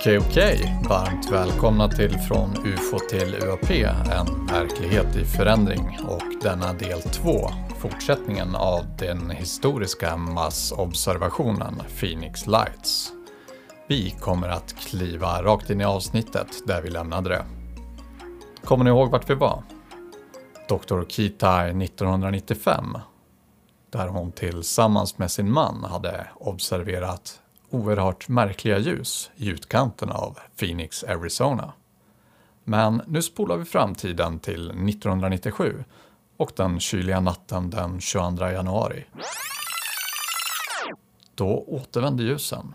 Okej, okej. Varmt välkomna till Från UFO till UAP, en verklighet i förändring och denna del 2, fortsättningen av den historiska massobservationen Phoenix Lights. Vi kommer att kliva rakt in i avsnittet där vi lämnade det. Kommer ni ihåg vart vi var? Dr. Kitai 1995, där hon tillsammans med sin man hade observerat oerhört märkliga ljus i utkanten av Phoenix, Arizona. Men nu spolar vi framtiden till 1997 och den kyliga natten den 22 januari. Då återvände ljusen.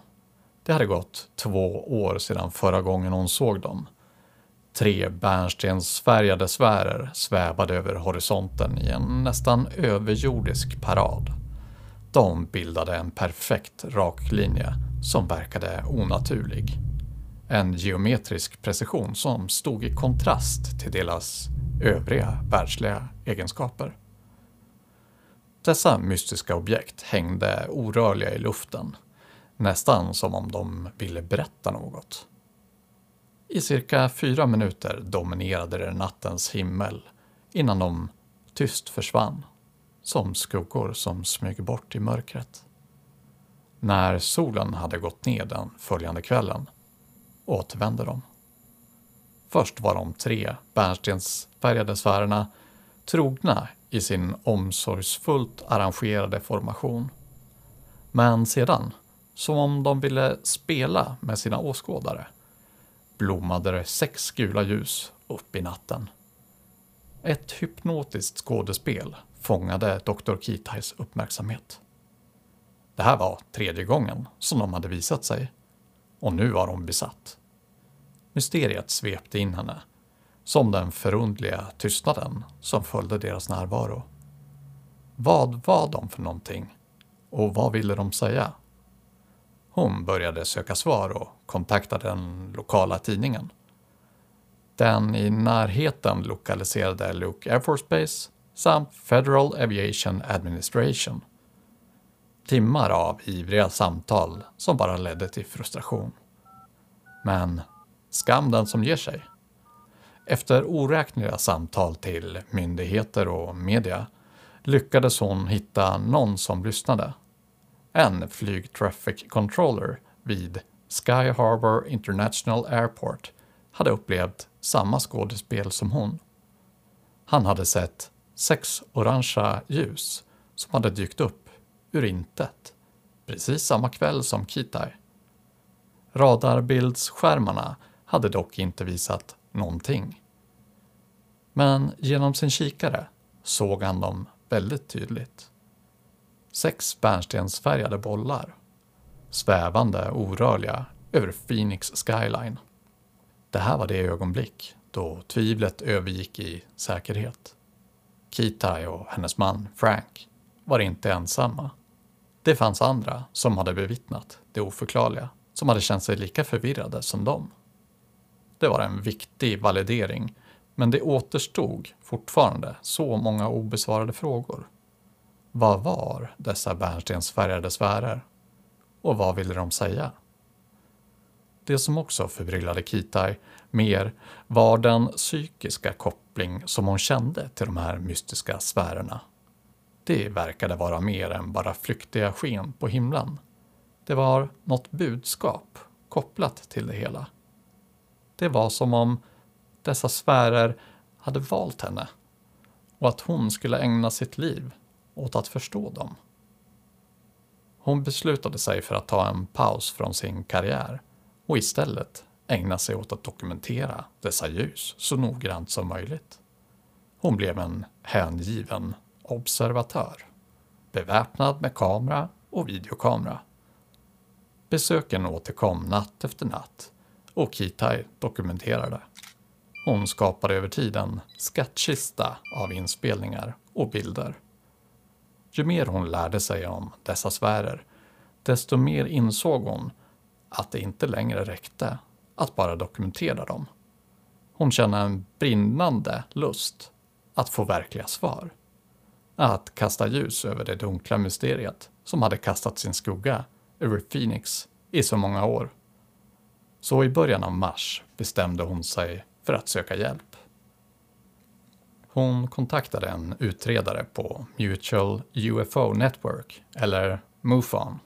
Det hade gått två år sedan förra gången hon såg dem. Tre bärnstensfärgade sfärer svävade över horisonten i en nästan överjordisk parad. De bildade en perfekt rak linje som verkade onaturlig. En geometrisk precision som stod i kontrast till deras övriga världsliga egenskaper. Dessa mystiska objekt hängde orörliga i luften, nästan som om de ville berätta något. I cirka fyra minuter dominerade det nattens himmel innan de tyst försvann, som skuggor som smyger bort i mörkret. När solen hade gått ner den följande kvällen återvände de. Först var de tre bärnstensfärgade sfärerna trogna i sin omsorgsfullt arrangerade formation. Men sedan, som om de ville spela med sina åskådare, blommade det sex gula ljus upp i natten. Ett hypnotiskt skådespel fångade Dr. Kitais uppmärksamhet. Det här var tredje gången som de hade visat sig. Och nu var hon besatt. Mysteriet svepte in henne, som den förundliga tystnaden som följde deras närvaro. Vad var de för någonting? Och vad ville de säga? Hon började söka svar och kontaktade den lokala tidningen. Den i närheten lokaliserade Luke Air Force Base samt Federal Aviation Administration Timmar av ivriga samtal som bara ledde till frustration. Men skam den som ger sig. Efter oräkneliga samtal till myndigheter och media lyckades hon hitta någon som lyssnade. En flygtraffic controller vid Sky Harbor International Airport hade upplevt samma skådespel som hon. Han hade sett sex orangea ljus som hade dykt upp ur intet, precis samma kväll som Kitar. Radarbildsskärmarna hade dock inte visat någonting. Men genom sin kikare såg han dem väldigt tydligt. Sex bärnstensfärgade bollar, svävande orörliga över Phoenix skyline. Det här var det ögonblick då tvivlet övergick i säkerhet. Kitai och hennes man Frank var inte ensamma. Det fanns andra som hade bevittnat det oförklarliga, som hade känt sig lika förvirrade som dem. Det var en viktig validering, men det återstod fortfarande så många obesvarade frågor. Vad var dessa bärnstensfärgade sfärer? Och vad ville de säga? Det som också förbryllade Kitai mer var den psykiska kopplingen koppling som hon kände till de här mystiska sfärerna det verkade vara mer än bara flyktiga sken på himlen. Det var något budskap kopplat till det hela. Det var som om dessa sfärer hade valt henne och att hon skulle ägna sitt liv åt att förstå dem. Hon beslutade sig för att ta en paus från sin karriär och istället ägna sig åt att dokumentera dessa ljus så noggrant som möjligt. Hon blev en hängiven observatör, beväpnad med kamera och videokamera. Besöken återkom natt efter natt och Kitai dokumenterade. Hon skapade över tid en skattkista av inspelningar och bilder. Ju mer hon lärde sig om dessa sfärer, desto mer insåg hon att det inte längre räckte att bara dokumentera dem. Hon känner en brinnande lust att få verkliga svar att kasta ljus över det dunkla mysteriet som hade kastat sin skugga över Phoenix i så många år. Så i början av mars bestämde hon sig för att söka hjälp. Hon kontaktade en utredare på Mutual UFO Network, eller MUFON.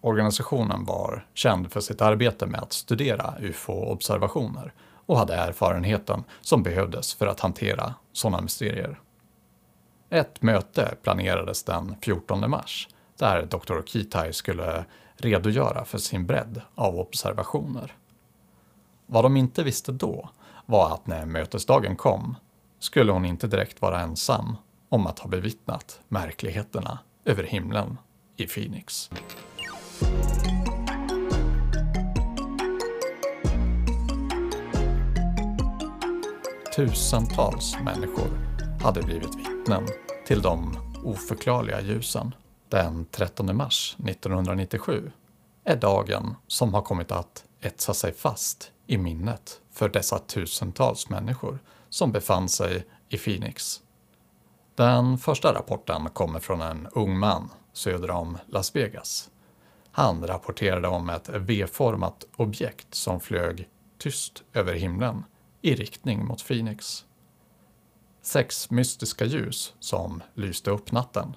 Organisationen var känd för sitt arbete med att studera UFO-observationer och hade erfarenheten som behövdes för att hantera sådana mysterier. Ett möte planerades den 14 mars där Dr. Kitai skulle redogöra för sin bredd av observationer. Vad de inte visste då var att när mötesdagen kom skulle hon inte direkt vara ensam om att ha bevittnat märkligheterna över himlen i Phoenix. Tusentals människor hade blivit vittnen till de oförklarliga ljusen. Den 13 mars 1997 är dagen som har kommit att etsa sig fast i minnet för dessa tusentals människor som befann sig i Phoenix. Den första rapporten kommer från en ung man söder om Las Vegas. Han rapporterade om ett V-format objekt som flög tyst över himlen i riktning mot Phoenix. Sex mystiska ljus som lyste upp natten.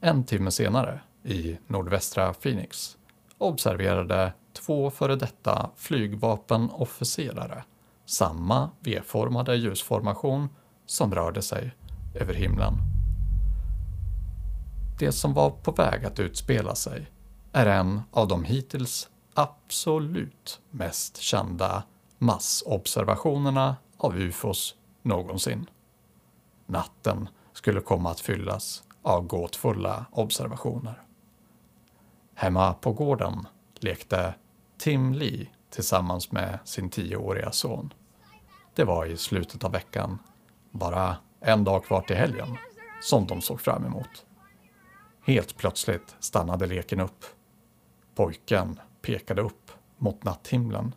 En timme senare, i nordvästra Phoenix, observerade två före detta flygvapenofficerare samma V-formade ljusformation som rörde sig över himlen. Det som var på väg att utspela sig är en av de hittills absolut mest kända massobservationerna av ufos någonsin. Natten skulle komma att fyllas av gåtfulla observationer. Hemma på gården lekte Tim Lee tillsammans med sin tioåriga son. Det var i slutet av veckan, bara en dag kvar till helgen, som de såg fram emot. Helt plötsligt stannade leken upp. Pojken pekade upp mot natthimlen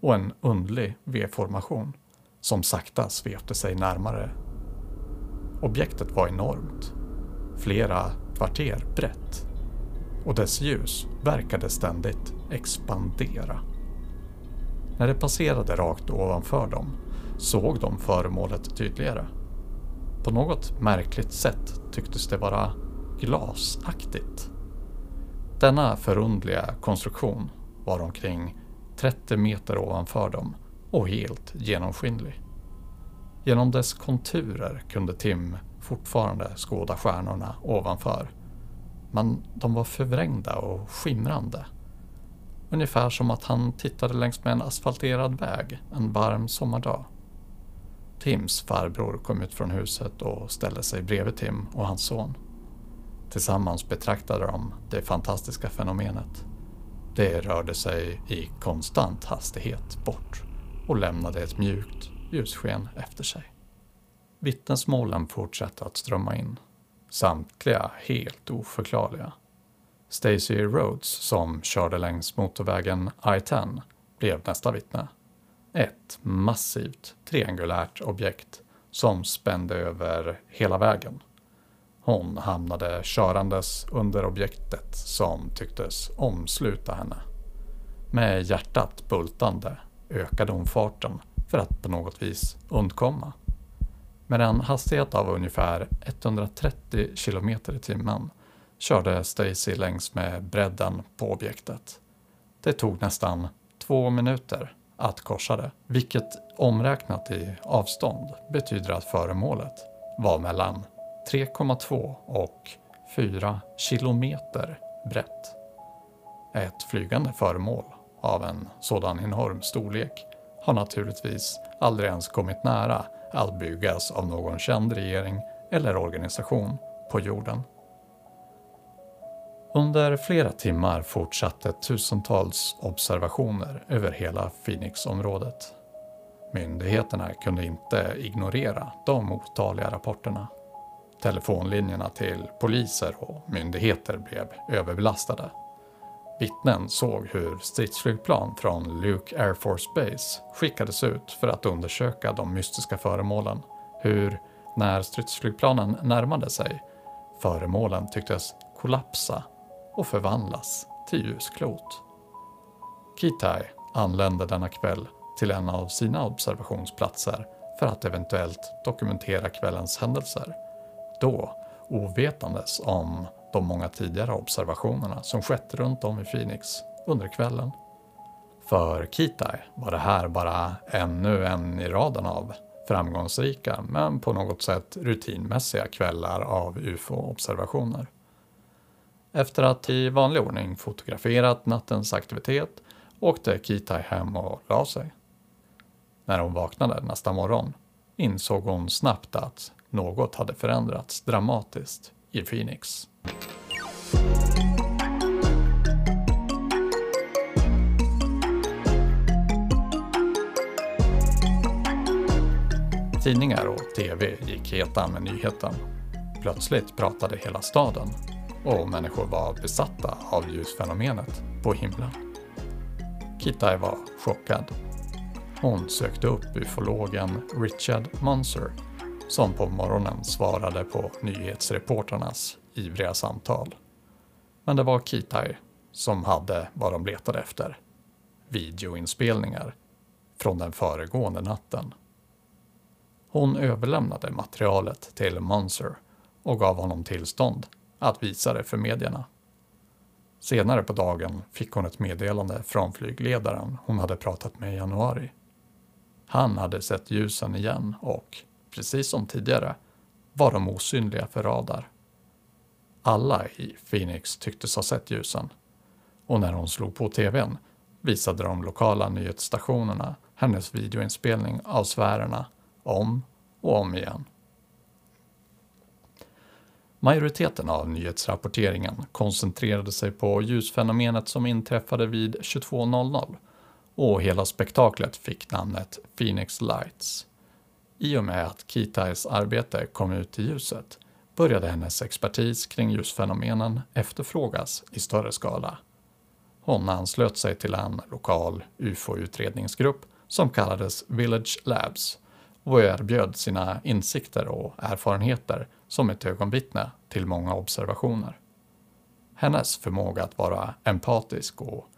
och en undlig V-formation som sakta svepte sig närmare. Objektet var enormt, flera kvarter brett och dess ljus verkade ständigt expandera. När det passerade rakt ovanför dem såg de föremålet tydligare. På något märkligt sätt tycktes det vara glasaktigt. Denna förundliga konstruktion var omkring 30 meter ovanför dem och helt genomskinlig. Genom dess konturer kunde Tim fortfarande skåda stjärnorna ovanför. Men de var förvrängda och skimrande. Ungefär som att han tittade längs med en asfalterad väg en varm sommardag. Tims farbror kom ut från huset och ställde sig bredvid Tim och hans son. Tillsammans betraktade de det fantastiska fenomenet. Det rörde sig i konstant hastighet bort och lämnade ett mjukt ljussken efter sig. Vittnesmålen fortsatte att strömma in. Samtliga helt oförklarliga. Stacy Rhodes, som körde längs motorvägen I-10, blev nästa vittne. Ett massivt triangulärt objekt som spände över hela vägen. Hon hamnade körandes under objektet som tycktes omsluta henne. Med hjärtat bultande ökade hon farten för att på något vis undkomma. Med en hastighet av ungefär 130 km i timmen körde Stacy längs med bredden på objektet. Det tog nästan två minuter att korsa det, vilket omräknat i avstånd betyder att föremålet var mellan 3,2 och 4 kilometer brett. Ett flygande föremål av en sådan enorm storlek har naturligtvis aldrig ens kommit nära att byggas av någon känd regering eller organisation på jorden. Under flera timmar fortsatte tusentals observationer över hela Phoenix-området. Myndigheterna kunde inte ignorera de otaliga rapporterna. Telefonlinjerna till poliser och myndigheter blev överbelastade. Vittnen såg hur stridsflygplan från Luke Air Force Base skickades ut för att undersöka de mystiska föremålen. Hur, när stridsflygplanen närmade sig, föremålen tycktes kollapsa och förvandlas till ljusklot. Kitai anlände denna kväll till en av sina observationsplatser för att eventuellt dokumentera kvällens händelser. Då ovetandes om de många tidigare observationerna som skett runt om i Phoenix under kvällen. För Kitai var det här bara ännu en i raden av framgångsrika men på något sätt rutinmässiga kvällar av ufo-observationer. Efter att i vanlig ordning fotograferat nattens aktivitet åkte Kitai hem och la sig. När hon vaknade nästa morgon insåg hon snabbt att något hade förändrats dramatiskt i Phoenix. Tidningar och TV gick heta med nyheten. Plötsligt pratade hela staden och människor var besatta av ljusfenomenet på himlen. Kitai var chockad. Hon sökte upp ufologen Richard Munzer som på morgonen svarade på nyhetsreportrarnas ivriga samtal. Men det var Kitai som hade vad de letade efter. Videoinspelningar från den föregående natten. Hon överlämnade materialet till Munzer och gav honom tillstånd att visa det för medierna. Senare på dagen fick hon ett meddelande från flygledaren hon hade pratat med i januari. Han hade sett ljusen igen och, precis som tidigare, var de osynliga för radar. Alla i Phoenix tycktes ha sett ljusen och när hon slog på tvn visade de lokala nyhetsstationerna hennes videoinspelning av sfärerna om och om igen. Majoriteten av nyhetsrapporteringen koncentrerade sig på ljusfenomenet som inträffade vid 22.00 och hela spektaklet fick namnet Phoenix Lights. I och med att Kitais arbete kom ut i ljuset började hennes expertis kring ljusfenomenen efterfrågas i större skala. Hon anslöt sig till en lokal ufo-utredningsgrupp som kallades Village Labs och erbjöd sina insikter och erfarenheter som ett ögonvittne till många observationer. Hennes förmåga att vara empatisk och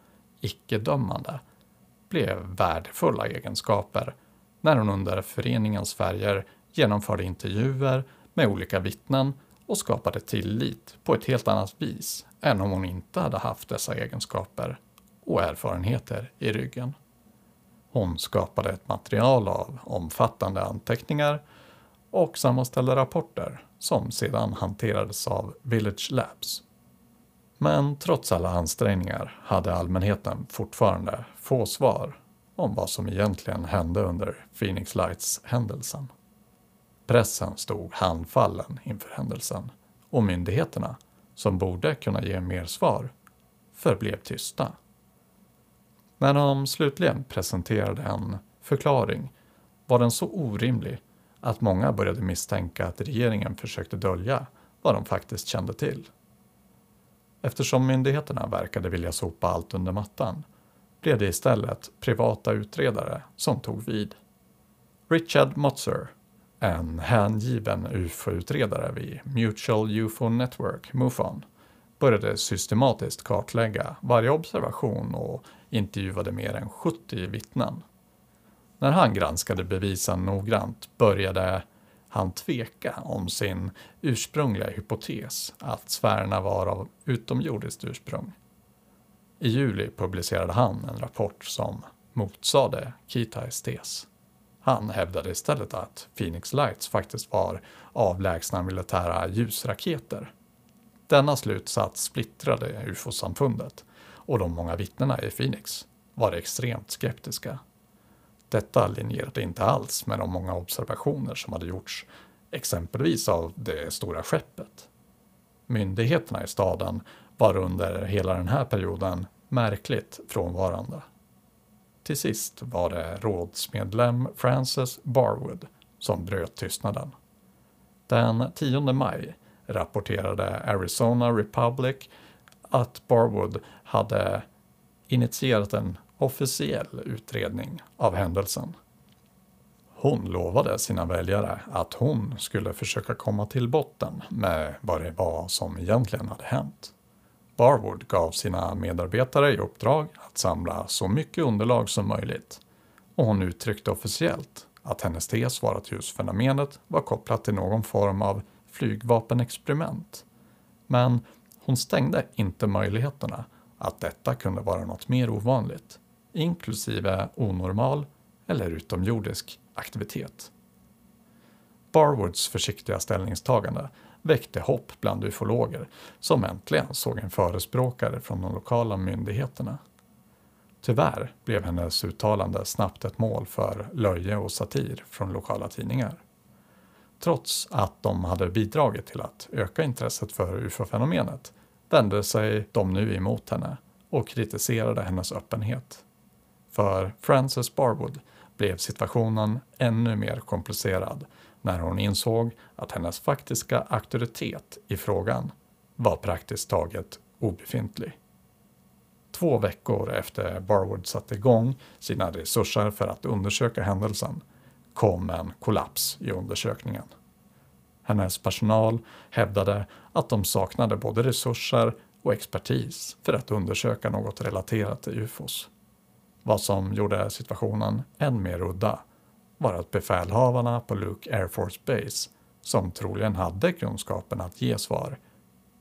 icke-dömande blev värdefulla egenskaper när hon under föreningens färger genomförde intervjuer med olika vittnen och skapade tillit på ett helt annat vis än om hon inte hade haft dessa egenskaper och erfarenheter i ryggen. Hon skapade ett material av omfattande anteckningar och sammanställde rapporter som sedan hanterades av Village Labs. Men trots alla ansträngningar hade allmänheten fortfarande få svar om vad som egentligen hände under Phoenix Lights-händelsen. Pressen stod handfallen inför händelsen och myndigheterna, som borde kunna ge mer svar, förblev tysta. När de slutligen presenterade en förklaring var den så orimlig att många började misstänka att regeringen försökte dölja vad de faktiskt kände till. Eftersom myndigheterna verkade vilja sopa allt under mattan blev det istället privata utredare som tog vid. Richard Motzer, en hängiven UFO-utredare vid Mutual UFO Network, MUFON, började systematiskt kartlägga varje observation och intervjuade mer än 70 vittnen. När han granskade bevisen noggrant började han tveka om sin ursprungliga hypotes att sfärerna var av utomjordiskt ursprung. I juli publicerade han en rapport som motsade Kitais tes. Han hävdade istället att Phoenix Lights faktiskt var avlägsna militära ljusraketer. Denna slutsats splittrade ufo-samfundet och de många vittnena i Phoenix var extremt skeptiska. Detta linjerade inte alls med de många observationer som hade gjorts, exempelvis av det stora skeppet. Myndigheterna i staden var under hela den här perioden märkligt frånvarande. Till sist var det rådsmedlem Frances Barwood som bröt tystnaden. Den 10 maj rapporterade Arizona Republic att Barwood hade initierat en officiell utredning av händelsen. Hon lovade sina väljare att hon skulle försöka komma till botten med vad det var som egentligen hade hänt. Barwood gav sina medarbetare i uppdrag att samla så mycket underlag som möjligt och hon uttryckte officiellt att hennes tes var att just fenomenet var kopplat till någon form av flygvapenexperiment. Men hon stängde inte möjligheterna att detta kunde vara något mer ovanligt, inklusive onormal eller utomjordisk aktivitet. Barwoods försiktiga ställningstagande väckte hopp bland ufologer som äntligen såg en förespråkare från de lokala myndigheterna. Tyvärr blev hennes uttalande snabbt ett mål för löje och satir från lokala tidningar. Trots att de hade bidragit till att öka intresset för ufo-fenomenet vände sig de nu emot henne och kritiserade hennes öppenhet. För Frances Barwood blev situationen ännu mer komplicerad när hon insåg att hennes faktiska auktoritet i frågan var praktiskt taget obefintlig. Två veckor efter Barwood satte igång sina resurser för att undersöka händelsen kom en kollaps i undersökningen. Hennes personal hävdade att de saknade både resurser och expertis för att undersöka något relaterat till ufos. Vad som gjorde situationen än mer udda var att befälhavarna på Luke Air Force Base, som troligen hade kunskapen att ge svar,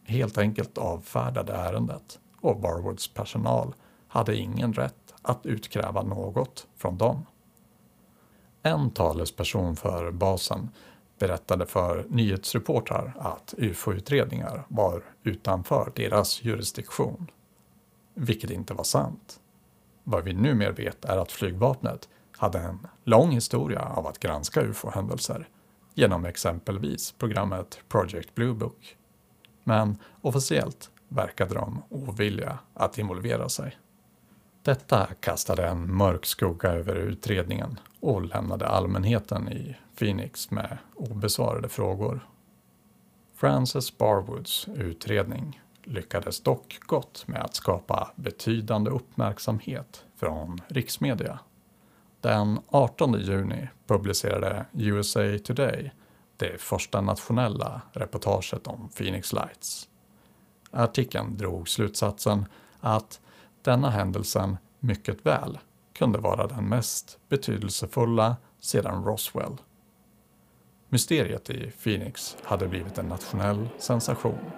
helt enkelt avfärdade ärendet och Barwoods personal hade ingen rätt att utkräva något från dem. En talesperson för basen berättade för nyhetsreportrar att ufo-utredningar var utanför deras jurisdiktion. Vilket inte var sant. Vad vi numera vet är att flygvapnet hade en lång historia av att granska ufo-händelser genom exempelvis programmet Project Blue Book. Men officiellt verkade de ovilliga att involvera sig. Detta kastade en mörk skugga över utredningen och lämnade allmänheten i Phoenix med obesvarade frågor. Frances Barwoods utredning lyckades dock gott med att skapa betydande uppmärksamhet från riksmedia. Den 18 juni publicerade USA Today det första nationella reportaget om Phoenix Lights. Artikeln drog slutsatsen att denna händelsen mycket väl kunde vara den mest betydelsefulla sedan Roswell. Mysteriet i Phoenix hade blivit en nationell sensation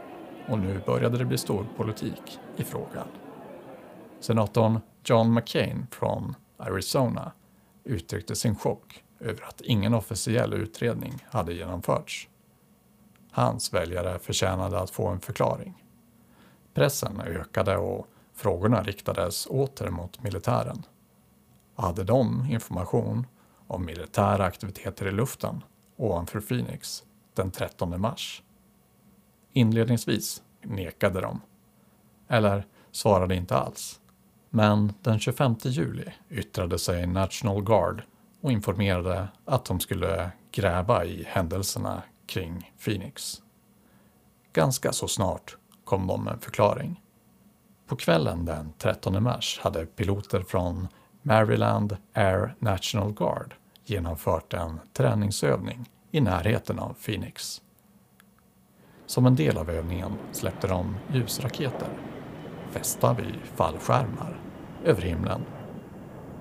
och nu började det bli stor politik i frågan. Senatorn John McCain från Arizona uttryckte sin chock över att ingen officiell utredning hade genomförts. Hans väljare förtjänade att få en förklaring. Pressen ökade och frågorna riktades åter mot militären. Hade de information om militära aktiviteter i luften ovanför Phoenix den 13 mars? Inledningsvis nekade de. Eller svarade inte alls. Men den 25 juli yttrade sig National Guard och informerade att de skulle gräva i händelserna kring Phoenix. Ganska så snart kom de med en förklaring. På kvällen den 13 mars hade piloter från Maryland Air National Guard genomfört en träningsövning i närheten av Phoenix. Som en del av övningen släppte de ljusraketer fästa vid fallskärmar över himlen.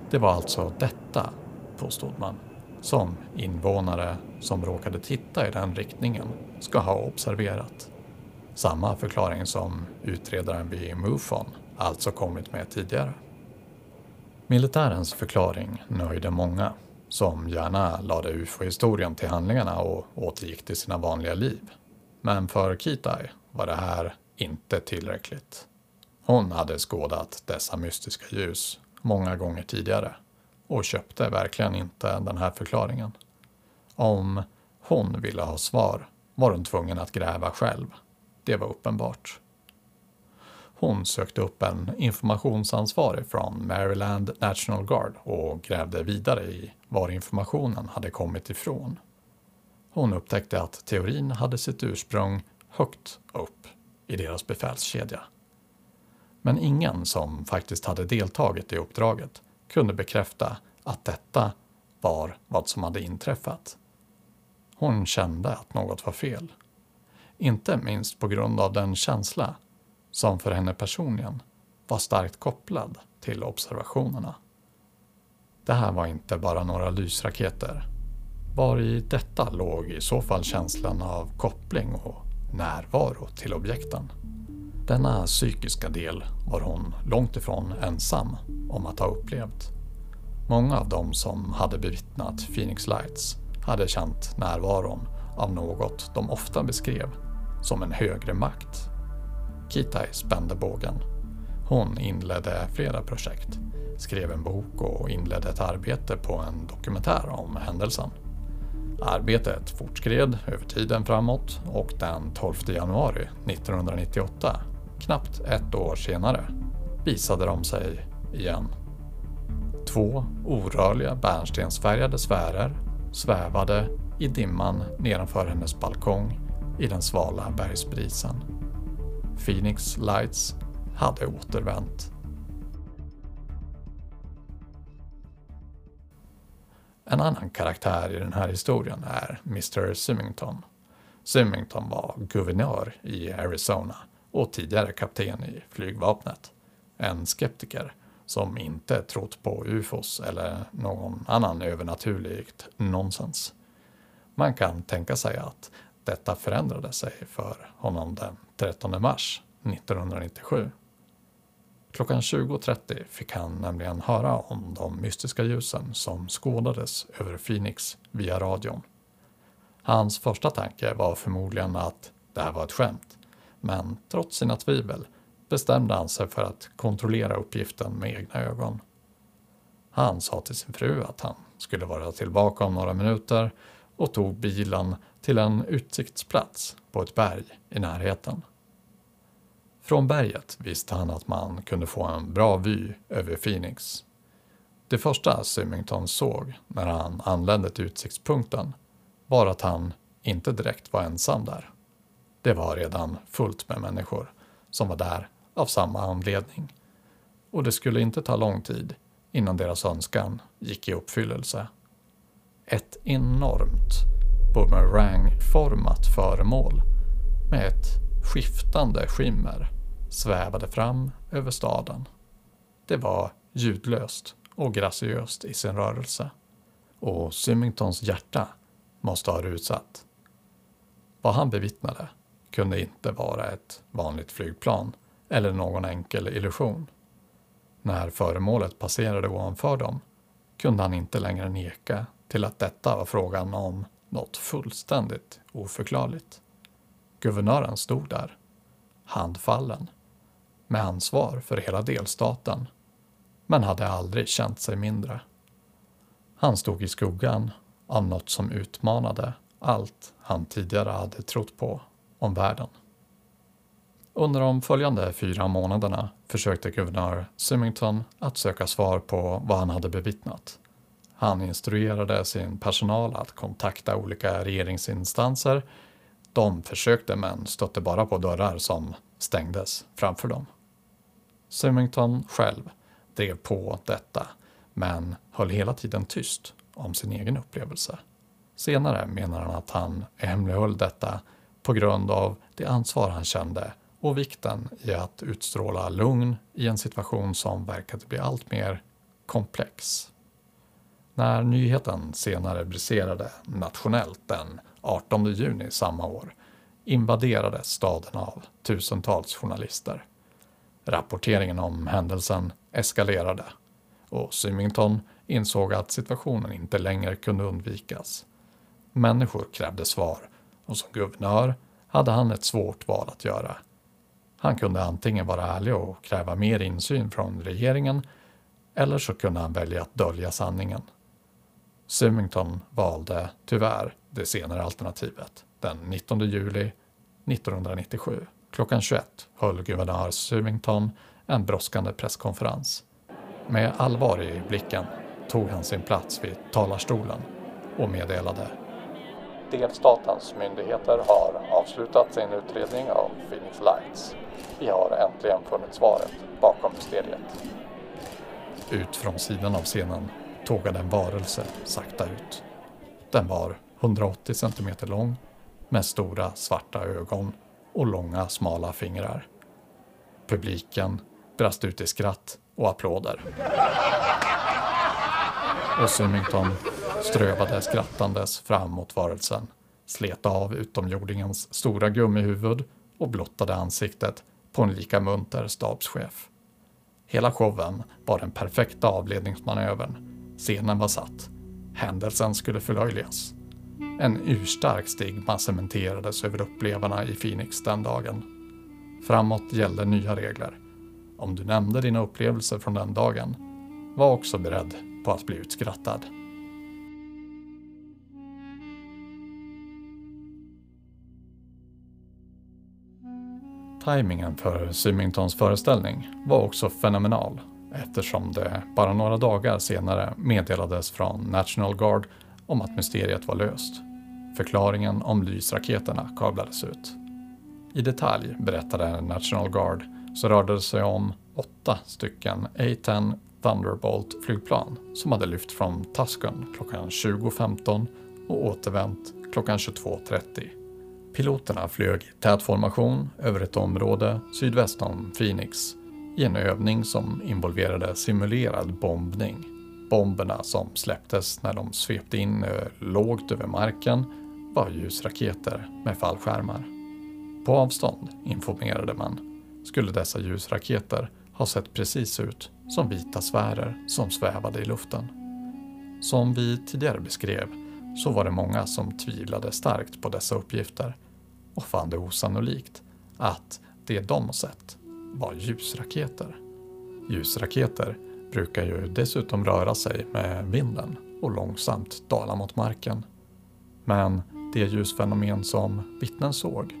Det var alltså detta, påstod man, som invånare som råkade titta i den riktningen ska ha observerat. Samma förklaring som utredaren vid MUFON alltså kommit med tidigare. Militärens förklaring nöjde många som gärna lade ufo-historien till handlingarna och återgick till sina vanliga liv. Men för Kitai var det här inte tillräckligt. Hon hade skådat dessa mystiska ljus många gånger tidigare och köpte verkligen inte den här förklaringen. Om hon ville ha svar var hon tvungen att gräva själv. Det var uppenbart. Hon sökte upp en informationsansvarig från Maryland National Guard och grävde vidare i var informationen hade kommit ifrån. Hon upptäckte att teorin hade sitt ursprung högt upp i deras befälskedja. Men ingen som faktiskt hade deltagit i uppdraget kunde bekräfta att detta var vad som hade inträffat. Hon kände att något var fel. Inte minst på grund av den känsla som för henne personligen var starkt kopplad till observationerna. Det här var inte bara några lysraketer. Var i detta låg i så fall känslan av koppling och närvaro till objekten. Denna psykiska del var hon långt ifrån ensam om att ha upplevt. Många av dem som hade bevittnat Phoenix Lights hade känt närvaron av något de ofta beskrev som en högre makt. Kitai spände bågen. Hon inledde flera projekt, skrev en bok och inledde ett arbete på en dokumentär om händelsen. Arbetet fortskred över tiden framåt och den 12 januari 1998, knappt ett år senare, visade de sig igen. Två orörliga bärnstensfärgade sfärer svävade i dimman nedanför hennes balkong i den svala bergsbrisen. Phoenix Lights hade återvänt. En annan karaktär i den här historien är Mr Symington. Symington var guvernör i Arizona och tidigare kapten i flygvapnet. En skeptiker som inte trott på ufos eller någon annan övernaturligt nonsens. Man kan tänka sig att detta förändrade sig för honom den 13 mars 1997. Klockan 20.30 fick han nämligen höra om de mystiska ljusen som skådades över Phoenix via radion. Hans första tanke var förmodligen att det här var ett skämt, men trots sina tvivel bestämde han sig för att kontrollera uppgiften med egna ögon. Han sa till sin fru att han skulle vara tillbaka om några minuter och tog bilen till en utsiktsplats på ett berg i närheten. Från berget visste han att man kunde få en bra vy över Phoenix. Det första Symington såg när han anlände till utsiktspunkten var att han inte direkt var ensam där. Det var redan fullt med människor som var där av samma anledning. Och det skulle inte ta lång tid innan deras önskan gick i uppfyllelse. Ett enormt bumerangformat föremål med ett skiftande skimmer svävade fram över staden. Det var ljudlöst och graciöst i sin rörelse och Symingtons hjärta måste ha rusat. Vad han bevittnade kunde inte vara ett vanligt flygplan eller någon enkel illusion. När föremålet passerade ovanför dem kunde han inte längre neka till att detta var frågan om något fullständigt oförklarligt. Guvernören stod där, handfallen, med ansvar för hela delstaten, men hade aldrig känt sig mindre. Han stod i skuggan av något som utmanade allt han tidigare hade trott på om världen. Under de följande fyra månaderna försökte guvernör Symington att söka svar på vad han hade bevittnat. Han instruerade sin personal att kontakta olika regeringsinstanser. De försökte men stötte bara på dörrar som stängdes framför dem. Symington själv drev på detta men höll hela tiden tyst om sin egen upplevelse. Senare menar han att han hemlighöll detta på grund av det ansvar han kände och vikten i att utstråla lugn i en situation som verkade bli allt mer komplex. När nyheten senare briserade nationellt den 18 juni samma år invaderades staden av tusentals journalister. Rapporteringen om händelsen eskalerade och Symington insåg att situationen inte längre kunde undvikas. Människor krävde svar och som guvernör hade han ett svårt val att göra. Han kunde antingen vara ärlig och kräva mer insyn från regeringen eller så kunde han välja att dölja sanningen. Symington valde tyvärr det senare alternativet den 19 juli 1997. Klockan 21 höll guvernör Symington en brådskande presskonferens. Med allvar i blicken tog han sin plats vid talarstolen och meddelade Delstatens myndigheter har avslutat sin utredning av Phoenix Lights. Vi har äntligen funnit svaret bakom mysteriet. Ut från sidan av scenen tågade en varelse sakta ut. Den var 180 centimeter lång med stora svarta ögon och långa smala fingrar. Publiken brast ut i skratt och applåder. Och Symington strövade skrattandes fram mot varelsen, slet av utomjordingens stora gummihuvud och blottade ansiktet på en lika munter stabschef. Hela showen var den perfekta avledningsmanövern. Scenen var satt. Händelsen skulle förlöjligas. En urstark stigma cementerades över upplevarna i Phoenix den dagen. Framåt gällde nya regler. Om du nämnde dina upplevelser från den dagen, var också beredd på att bli utskrattad. Timingen för Symingtons föreställning var också fenomenal eftersom det bara några dagar senare meddelades från National Guard om att mysteriet var löst. Förklaringen om lysraketerna kablades ut. I detalj berättade National Guard så rörde det sig om åtta stycken A-10 Thunderbolt-flygplan som hade lyft från Tusken klockan 20.15 och återvänt klockan 22.30. Piloterna flög i tät formation över ett område sydväst om Phoenix i en övning som involverade simulerad bombning. Bomberna som släpptes när de svepte in eh, lågt över marken var ljusraketer med fallskärmar. På avstånd, informerade man, skulle dessa ljusraketer ha sett precis ut som vita sfärer som svävade i luften. Som vi tidigare beskrev så var det många som tvivlade starkt på dessa uppgifter och fann det osannolikt att det de sett var ljusraketer. Ljusraketer brukar ju dessutom röra sig med vinden och långsamt dala mot marken. Men det ljusfenomen som vittnen såg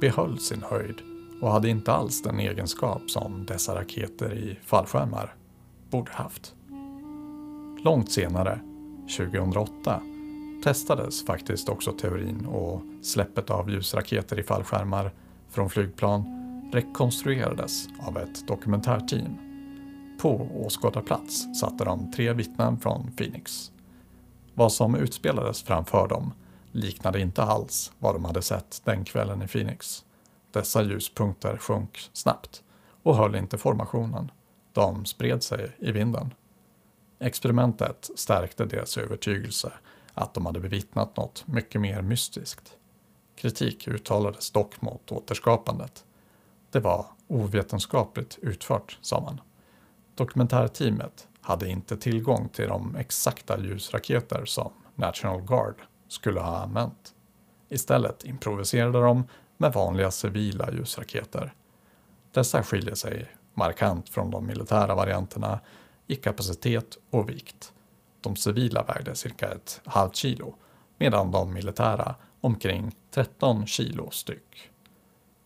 behöll sin höjd och hade inte alls den egenskap som dessa raketer i fallskärmar borde haft. Långt senare, 2008, testades faktiskt också teorin och släppet av ljusraketer i fallskärmar från flygplan rekonstruerades av ett dokumentärteam. På åskådarplats satte de tre vittnen från Phoenix. Vad som utspelades framför dem liknade inte alls vad de hade sett den kvällen i Phoenix. Dessa ljuspunkter sjönk snabbt och höll inte formationen. De spred sig i vinden. Experimentet stärkte deras övertygelse att de hade bevittnat något mycket mer mystiskt. Kritik uttalades dock mot återskapandet. Det var ovetenskapligt utfört, sa man. Dokumentärteamet hade inte tillgång till de exakta ljusraketer som National Guard skulle ha använt. Istället improviserade de med vanliga civila ljusraketer. Dessa skiljer sig markant från de militära varianterna i kapacitet och vikt. De civila vägde cirka ett halvt kilo medan de militära omkring 13 kilo styck.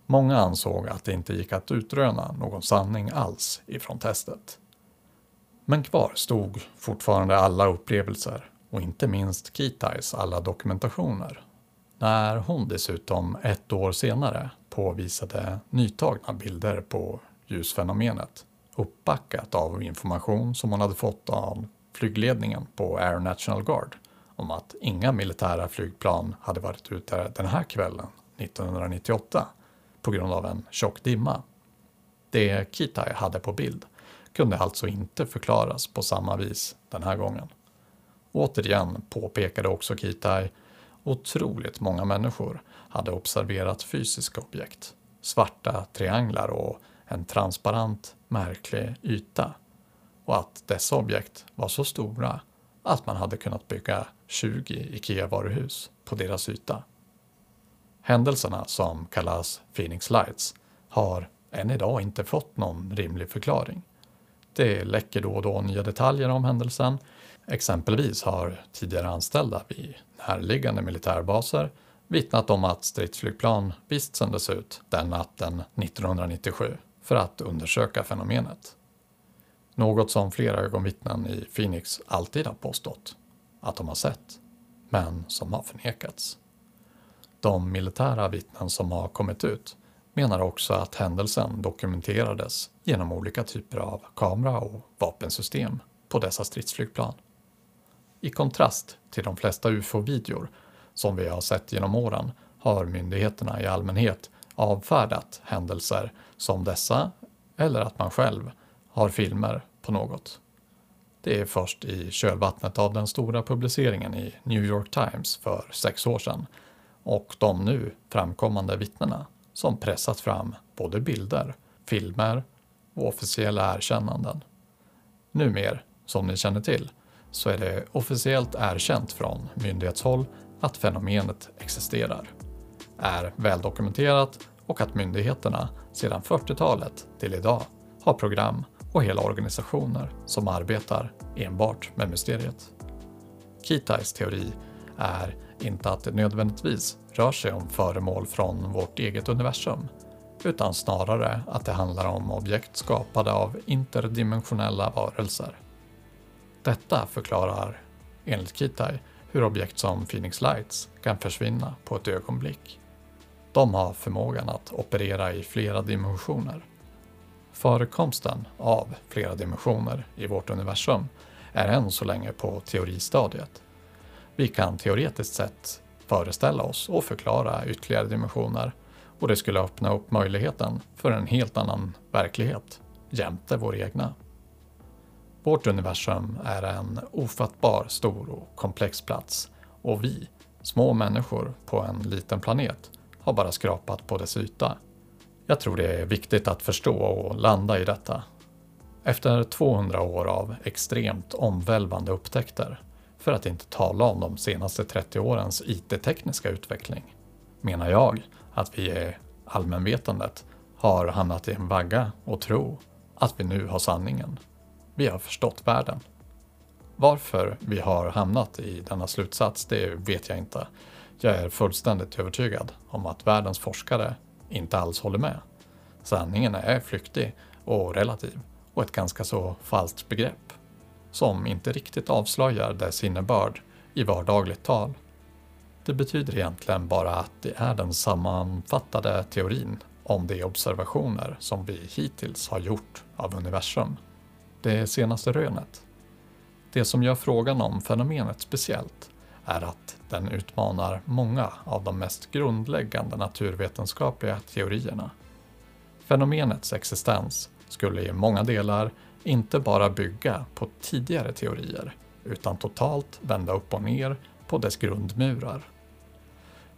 Många ansåg att det inte gick att utröna någon sanning alls ifrån testet. Men kvar stod fortfarande alla upplevelser och inte minst Kitais alla dokumentationer. När hon dessutom ett år senare påvisade nytagna bilder på ljusfenomenet uppbackat av information som hon hade fått av flygledningen på Air National Guard om att inga militära flygplan hade varit ute den här kvällen 1998 på grund av en tjock dimma. Det Kitai hade på bild kunde alltså inte förklaras på samma vis den här gången. Återigen påpekade också Kitai otroligt många människor hade observerat fysiska objekt, svarta trianglar och en transparent, märklig yta och att dessa objekt var så stora att man hade kunnat bygga 20 IKEA-varuhus på deras yta. Händelserna som kallas Phoenix Lights har än idag inte fått någon rimlig förklaring. Det läcker då och då nya detaljer om händelsen. Exempelvis har tidigare anställda vid närliggande militärbaser vittnat om att stridsflygplan visst sändes ut den natten 1997 för att undersöka fenomenet. Något som flera ögonvittnen i Phoenix alltid har påstått att de har sett, men som har förnekats. De militära vittnen som har kommit ut menar också att händelsen dokumenterades genom olika typer av kamera och vapensystem på dessa stridsflygplan. I kontrast till de flesta ufo-videor som vi har sett genom åren har myndigheterna i allmänhet avfärdat händelser som dessa eller att man själv har filmer på något. Det är först i kölvattnet av den stora publiceringen i New York Times för sex år sedan och de nu framkommande vittnena som pressat fram både bilder, filmer och officiella erkännanden. Numer, som ni känner till, så är det officiellt erkänt från myndighetshåll att fenomenet existerar, är väldokumenterat och att myndigheterna sedan 40-talet till idag har program och hela organisationer som arbetar enbart med mysteriet. Kitais teori är inte att det nödvändigtvis rör sig om föremål från vårt eget universum, utan snarare att det handlar om objekt skapade av interdimensionella varelser. Detta förklarar, enligt Kitai, hur objekt som Phoenix Lights kan försvinna på ett ögonblick. De har förmågan att operera i flera dimensioner. Förekomsten av flera dimensioner i vårt universum är än så länge på teoristadiet. Vi kan teoretiskt sett föreställa oss och förklara ytterligare dimensioner och det skulle öppna upp möjligheten för en helt annan verklighet jämte vår egna. Vårt universum är en ofattbar stor och komplex plats och vi, små människor på en liten planet, har bara skrapat på dess yta. Jag tror det är viktigt att förstå och landa i detta. Efter 200 år av extremt omvälvande upptäckter, för att inte tala om de senaste 30 årens IT-tekniska utveckling, menar jag att vi i allmänvetandet har hamnat i en vagga och tro att vi nu har sanningen. Vi har förstått världen. Varför vi har hamnat i denna slutsats, det vet jag inte. Jag är fullständigt övertygad om att världens forskare inte alls håller med. Sanningen är flyktig och relativ och ett ganska så falskt begrepp som inte riktigt avslöjar dess innebörd i vardagligt tal. Det betyder egentligen bara att det är den sammanfattade teorin om de observationer som vi hittills har gjort av universum. Det senaste rönet. Det som gör frågan om fenomenet speciellt är att den utmanar många av de mest grundläggande naturvetenskapliga teorierna. Fenomenets existens skulle i många delar inte bara bygga på tidigare teorier utan totalt vända upp och ner på dess grundmurar.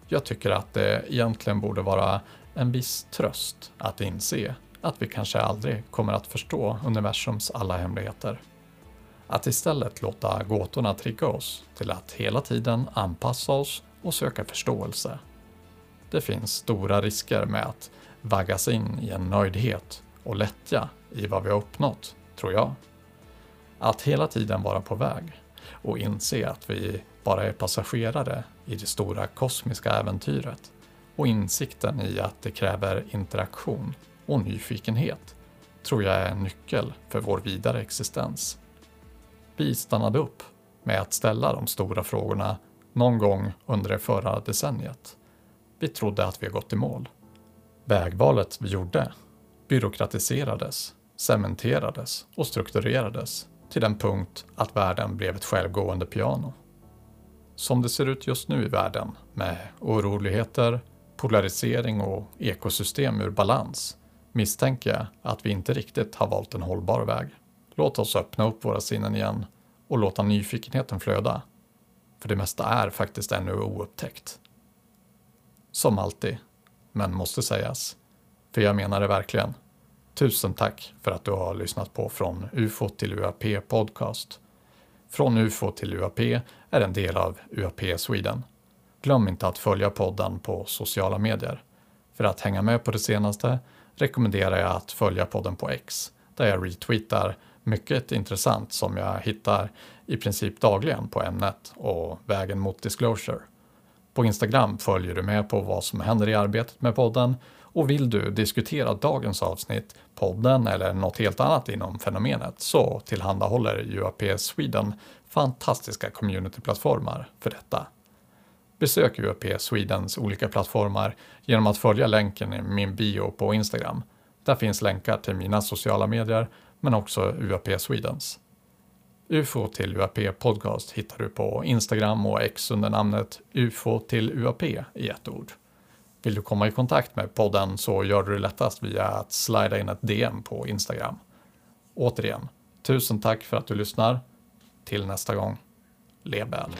Jag tycker att det egentligen borde vara en viss tröst att inse att vi kanske aldrig kommer att förstå universums alla hemligheter. Att istället låta gåtorna trigga oss till att hela tiden anpassa oss och söka förståelse. Det finns stora risker med att vaggas in i en nöjdhet och lättja i vad vi har uppnått, tror jag. Att hela tiden vara på väg och inse att vi bara är passagerare i det stora kosmiska äventyret och insikten i att det kräver interaktion och nyfikenhet tror jag är en nyckel för vår vidare existens. Vi stannade upp med att ställa de stora frågorna någon gång under det förra decenniet. Vi trodde att vi gått i mål. Vägvalet vi gjorde byråkratiserades, cementerades och strukturerades till den punkt att världen blev ett självgående piano. Som det ser ut just nu i världen med oroligheter, polarisering och ekosystem ur balans misstänker jag att vi inte riktigt har valt en hållbar väg. Låt oss öppna upp våra sinnen igen och låta nyfikenheten flöda. För det mesta är faktiskt ännu oupptäckt. Som alltid, men måste sägas. För jag menar det verkligen. Tusen tack för att du har lyssnat på Från UFO till UAP Podcast. Från UFO till UAP är en del av UAP Sweden. Glöm inte att följa podden på sociala medier. För att hänga med på det senaste rekommenderar jag att följa podden på X, där jag retweetar mycket intressant som jag hittar i princip dagligen på ämnet och vägen mot disclosure. På Instagram följer du med på vad som händer i arbetet med podden och vill du diskutera dagens avsnitt, podden eller något helt annat inom fenomenet så tillhandahåller UAP Sweden fantastiska communityplattformar för detta. Besök UAP Swedens olika plattformar genom att följa länken i min bio på Instagram. Där finns länkar till mina sociala medier men också UAP Swedens. UFO till UAP Podcast hittar du på Instagram och X under namnet UFO till UAP i ett ord. Vill du komma i kontakt med podden så gör du det lättast via att slida in ett DM på Instagram. Återigen, tusen tack för att du lyssnar. Till nästa gång, lev väl.